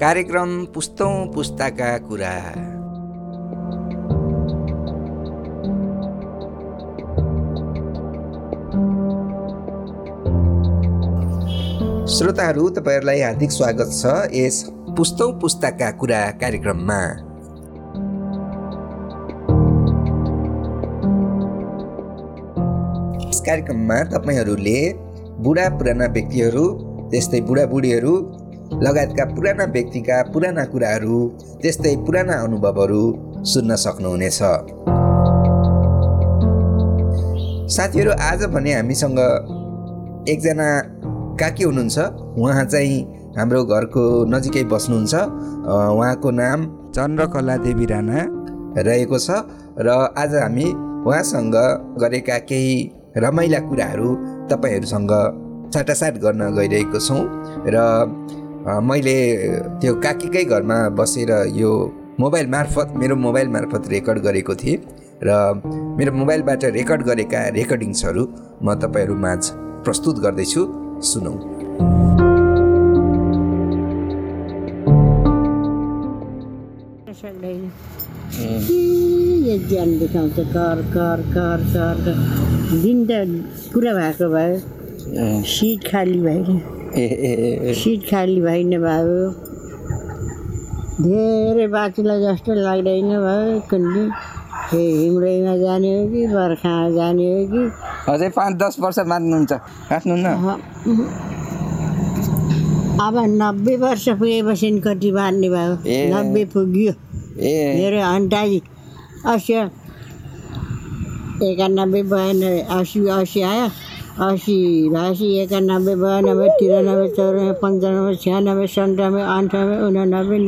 कार्यक्रम पुस्तौँ पुस्ताका कुरा। श्रोताहरू तपाईँहरूलाई हार्दिक स्वागत छ यस पुस्तौँ पुस्ताका कुरा कार्यक्रममा। कार्यक्रममा तपाईँहरूले बुढा पुराना व्यक्तिहरू त्यस्तै बुढाबुढीहरू लगायतका पुराना व्यक्तिका पुराना कुराहरू त्यस्तै पुराना अनुभवहरू सुन्न सक्नुहुनेछ। साथीहरू आज भने हामीसँग एकजना काकी हुनुहुन्छ। उहाँ चाहिँ हाम्रो घरको नजिकै बस्नुहुन्छ। उहाँको नाम चन्द्रकला देवी राणा रहेको छ र आज हामी उहाँसँग गरेका केही रमाइला कुराहरू तपाईँहरूसँग साटासाट गर्न गइरहेको छौँ। र मैले त्यो काकीकै घरमा बसेर यो मोबाइल मार्फत मेरो मोबाइल मार्फत रेकर्ड गरेको थिएँ र मेरो मोबाइलबाट रेकर्ड गरेका रेकर्डिङ्सहरू म तपाईँहरू माझ प्रस्तुत गर्दैछु। सुनौँ। ज्यान देखाउँछ? कर कर कर कर दिन त पुरा भएको भयो। सिट खाली भएन सिट खाली भएन भयो धेरै बाँचुला जस्तो लाग्दैन भयो कुन्नी। ए हिउँदैमा जाने हो कि बर्खामा जाने हो कि? अझै पाँच दस वर्ष बाँध्नुहुन्छ काट्नु न अब नब्बे वर्ष पुगेपछि कति बाँध्ने भयो। नब्बे पुग्यो। ए। मेरो अन्टाजी असी एकानब्बे बयानब्बे असी असी आयो। असी भएपछि एकानब्बे बयानब्बे त्रियानब्बे चौरानब्बे पन्चानब्बे छ्यानब्बे सन्तानब्बे अन्ठानब्बे उनानब्बे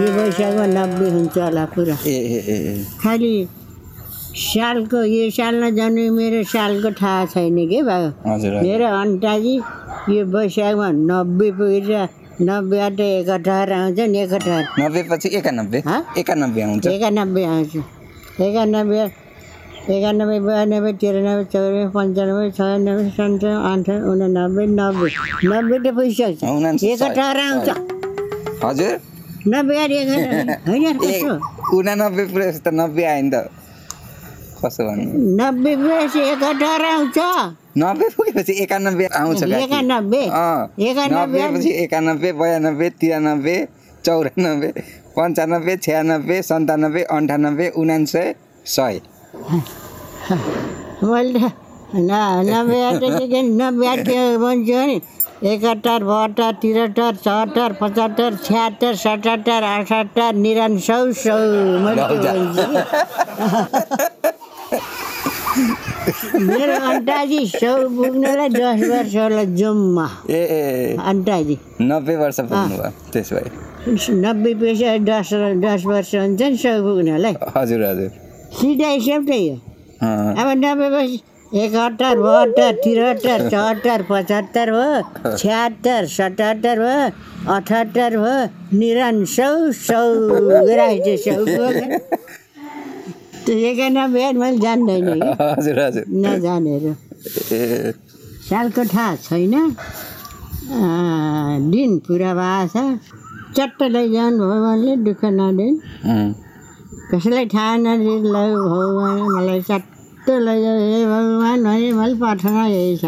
यो वैशाखमा नब्बे हुन्छ होला पुरा। खालि सालको यो सालमा जन्मे मेरो सालको थाहा छैन के हजुर। मेरो अन्टाजी यो वैशाखमा नब्बे पुगेर नब्बेबाट एकहत्तर आउँछ नि एकहत्तर नब्बे पछि एकानब्बे? एकानब्बे आउँछ एकानब्बे आउँछ एकानब्बे एकानब्बे बयानब्बे त्रियानब्बे चौरानब्बे पन्चानब्बे छयानब्बे सन्तानब्बे अन्ठानब्बे उनानब्बे नब्बे। नब्बे त पुगिसक्छ उनान्सय, एकहत्तर आउँछ हजुर? नब्बे होइन उनानब्बे पुगेपछि त नब्बे आयो नि त। कसो भन्नु? नब्बे पुगेपछि एकहत्तर आउँछ नब्बे पुगेपछि एकानब्बे आउँछ। एकानब्बे? अँ, एकानब्बे बयानब्बे त्रियानब्बे चौरानब्बे पन्चानब्बे छ्यानब्बे सन्तानब्बे अन्ठानब्बे उनान्सय सय। मैले न भन्छु नि? एकहत्तर बहत्तर त्रिहत्तर चौहत्तर पचहत्तर छ्यात्तर सतहत्तर अठहत्तर निरन सौ सौ। मेरो अन्टाजी सौ पुग्नलाई दस वर्ष होला जम्मा। ए ए अन्टाजी नब्बे वर्ष पुग्नु भयो त्यसो भए। नब्बे पैसा दस दस वर्ष हुन्छ नि सौ पुग्नलाई। हजुर हजुर। सिधा त्यही हो अब नब्बे पछि एकहत्तर बहत्तर त्रिहत्तर चौहत्तर पचहत्तर हो छ्यात्तर सतहत्तर हो अठहत्तर हो निरन सौ सौ राखेको सौ त्यो एकानब्बे मैले जान्दैन कि हजुर हजुर। नजानेर। सालको थाहा छैन। दिन पुरा भएको छ। चट्ट लैजानु भगवान्ले दुःख नदिन्। कसैलाई थाहा नदिनु ल भगवान् मलाई चट्ट लैजाऊ हे भगवान् भने मैले प्रार्थना यही छ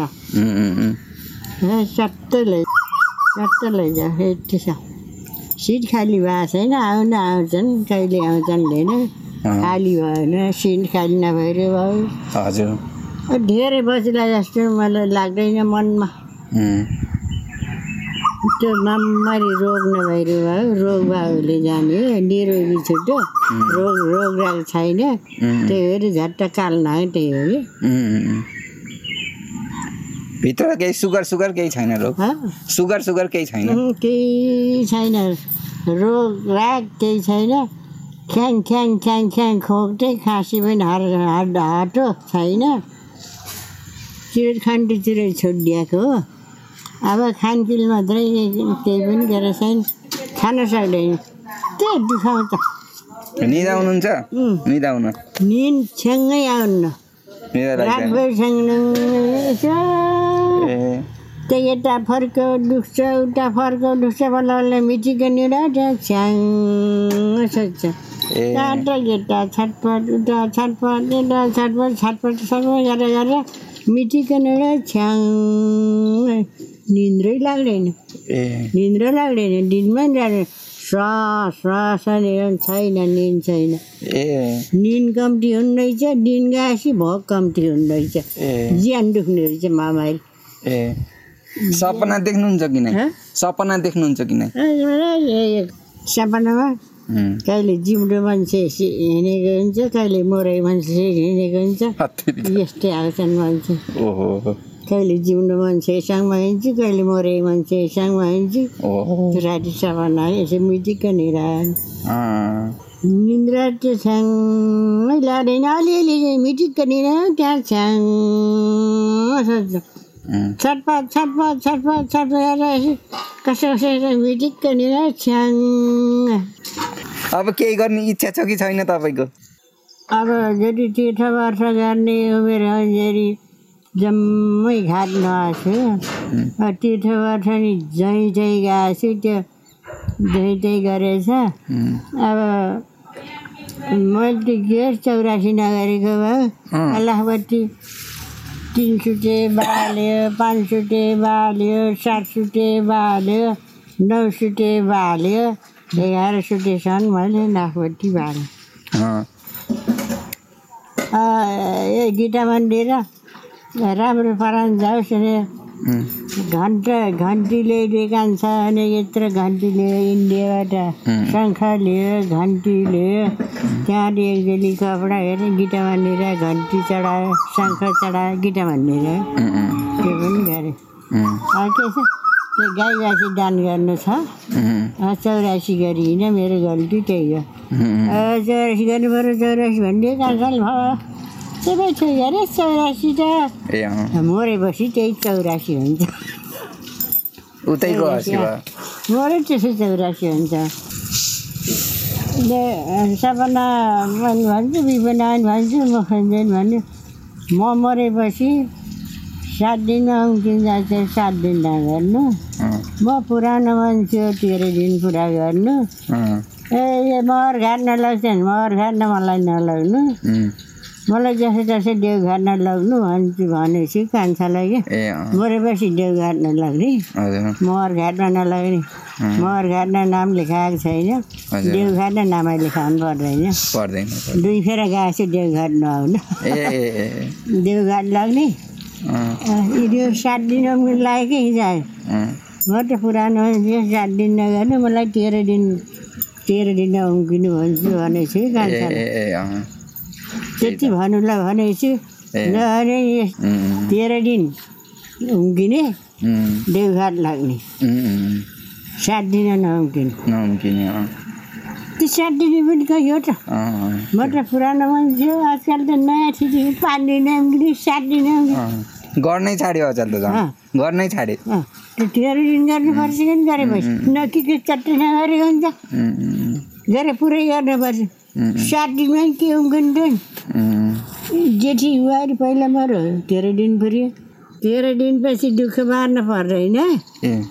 चट्ट लै चट्ट लैजाऊ यति छ सिट खाली भएको छैन आउन आउँछन् कहिले आउँछन् अँ, खाली भएन सिट खाली नभएर भयो हजुर धेरै बसिला जस्तो मलाई लाग्दैन मनमा। त्यो मम्मरी रोग नभएर भयो रोग बाबुले जाने निरोगी छुट्यो रोग रोग राग छैन। त्यही भएर झट्ट काल्न है त्यही हो कि। भित्र केही सुगर सुगर केही छैन रोग? हँ? सुगर सुगर केही छैन? केही छैन। रोग राग केही छैन। ख्याङ ख्याङ ख्याङ ख्याङ खोक्दै खाँसी पनि हर हट हटो छैन। चिरट छोडिदिएको हो। अब खानपिन मात्रै केही पनि गरेको छैन। खान सक्दैन। के दुखाउँछ। छ्याङ्गै आउन्न। निदा लाग्दैन रातभरि छ्याङ यसो ए। उता यता फर्क दुख्छ उता फर्क दुख्छ बल्ल निरा त्यहाँ छ्याङ सोध्छ टाढा यता छटपट उता छटपट यता छटपट छटपट सबै गरेर गरेर मिठीको निरा छ्याङ निन्द्रै लाग्दैन ए निन्द्रा लाग्दैन दिनमा नि जाने श्वास श्वास छैन निन्द छैन ए निन्द कम्ती हुँदैछ दिन गएपछि भोक कम्ती हुँदैछ ए ज्यान दुख्ने रहेछ मामाले ए सपना देख्नुहुन्छ कि नै? सपना देख्नुहुन्छ कि नै सपनामा कहिले जिउँदो मान्छे सि- हिँडेको हुन्छ कहिले मरै मान्छे हिँडेको हुन्छ। यस्तै आउँछन् मान्छे ओहो कहिले जिउँदो मान्छे सँगमा हिँड्छु कहिले मरै मान्छे सँगमा हिँड्छु राति सपना यसो अँ, निन्द्रा त्यो छ्याङ्गै लाग्दैन अलिअलि मिटिक्क निरा त्यहाँ छ्याङ छटपट छटपट छटपट छटपट कसो कसो निरा छ्याङ अब केही गर्ने इच्छा छ कि छैन तपाईँको अब जति तीर्थ वर्ष गर्ने उमेर अन्जेरी जम्मै घाट नआएको छु तीर्थ वर्ष नि जहीँ जहीँ गएको छु त्यो जहीँ त्यहीँ गरेछ। अब मैले त के चौरासी नगरेको भए अँ। अल्लाहपट्टि तिन सुटे बाल्यो पाँच सुटे बाल्यो सात सुटे बाल्यो नौ सुटे बाल्यो एघार सुटेसम्म मैले नाकपट्टि बालेँ अँ, ए गीता मन्दिर राम्रो पारान जाओस् अरे घन्ट घन्टी ल्याइदिए कान्छ अनि यत्रो घन्टी ल्यायो इन्डियाबाट शङ्ख ल्यायो घन्टी ल्यायो त्यहाँदेखि एक जेली कपडा हेरेँ गीता मन्दिर घन्टी चढायो शङ्ख चढायो उम्, उम्, त्यो पनि गरेँ। के छ? त्यो गाई गासी दान गर्नु छ। चौरासी गरिनँ मेरो गल्ती त्यही हो। चौरासी गर्नु पऱ्यो चौरासी भनिदियो कहाँ भयो। सबै छु अरे चौरासी त मरेपछि त्यही चौरासी हुन्छ उतैको मरे त्यसै चौरासी हुन्छ ले सपना पनि भन्छु बिपना पनि भन्छु म खन्जेन भन्यो म मरेपछि सात दिनमा उम्किन्छ चाहिँ सात दिन नगर्नु अँ, म पुरानो मान्छे हो तेह्र दिन पुरा गर्नु ए यो महर घाट्न लाग्छन् महर घाट्न मलाई नलग्नु मलाई जसो तसो देउ घाट्न लग्नु भन्छु भनेपछि कान्छालाई क्या। मरेपछि देउ घाट्न लाग्ने। महर घाट्न नलग्ने। महर घाट्न नाम लेखाएको छैन। देउ घाट्न नामै लेखाउनु पर्दैन। दुई फेर गएको छु देउ घाट नआउनु। ए ए ए, देउ घाट लाग्ने। अँ, यो सात दिन लाग्यो कि हिजो म त पुरानो सात दिन नगर्नु मलाई तेह्र दिन तेह्र दिन उम्किनु भन्छु भनेको छु ए कान्छालाई त्यति भन्नुलाई भनेको छु ए नभने तेह्र दिन उम्किने उम्, देउघाट लाग्ने। सात दिन नउम्किने। त्यो सात दिन पनि कही हो त। म त पुरानो मान्छे हो आजकल त नयाँ ठिटी पाँच दिन उम्किने सात दिन गर्नै छाड्यो अचल त। गर्नै छाडे अँ, त्यो तेह्र दिन गर्नुपर्छ कि गरेपछि? न के के चट्टै नगरेको हुन्छ? गरे पुरै गर्नुपर्छ सात दिनमा के उम्किन्थ्यो नि उम्, जेठी बुहारी पहिला मऱ्यो तेह्र दिन पुऱ्यो। तेह्र दिनपछि दुःख बार्न पर्दैन।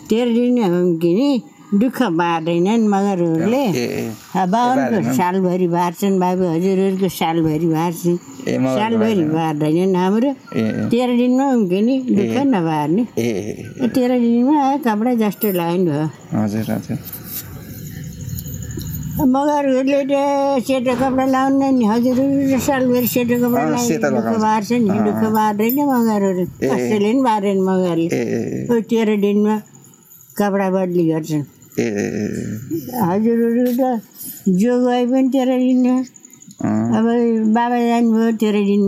तेह्र दिन उम्किने दुःख बार्दैनन् मगरहरूले। बाबुको सालभरि बार्छन् बाबु हजुरहरूको सालभरि बार्छन्। सालभरि बार्दैनन्। हाम्रो। तेह्र दिनमा उम्किने दुःख नबार्ने। तेह्र दिनमा कपडा जस्तो लाग्यो भयो। हजुर हजुर। मगरहरूले सेतो कपडा लाउनु नि हजुरहरू सालभरि सेतो कपडा लाउने। बार्छ नि दुःख बार्दैन मगरहरू। कसैले पनि बारेन मगरले तेह्र दिनमा कपडा बदली गर्छन्। हजुरहरू त जो गए पनि तेह्र दिनमा। अँ, अब बाबा जानुभयो तेह्र दिन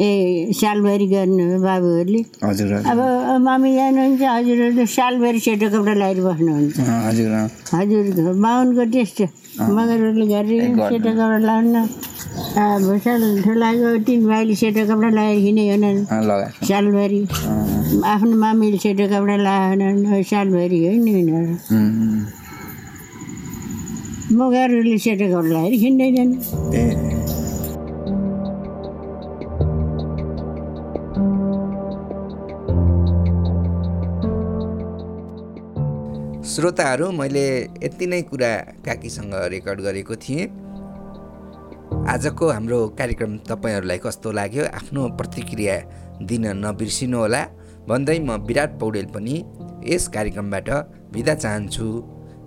ए सालभरि गर्नुभयो बाबुहरूले। हजुर हजुर। अब मम्मी जानुहुन्छ हजुरहरू त सालभरि सेतो कपडा लगाएर बस्नुहुन्छ। हजुर हजुर बाहुनको त्यस्तो मगरहरूले गरेर गर्दैन। सेतो कपडा लाउन भुषाल ठुलाको तिन भाइले सेतो कपडा लगाएर अँ, लगाएको सालभरि आफ्नो मामीले सेतो कपडा लगाएनन् सालभरि हो नि यिनीहरू उम्, मगरहरूले सेतो कपडा लगाएर हिँड्दैनन् श्रोताहरू मैले यति नै कुरा काकीसँग रेकर्ड गरेको थिएँ। आजको हाम्रो कार्यक्रम तपाईँहरूलाई कस्तो लाग्यो आफ्नो प्रतिक्रिया दिन नबिर्सिनुहोला। भन्दै म विराट पौडेल पनि यस कार्यक्रमबाट बिदा चाहन्छु।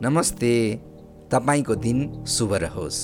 नमस्ते तपाईँको दिन शुभ रहोस्।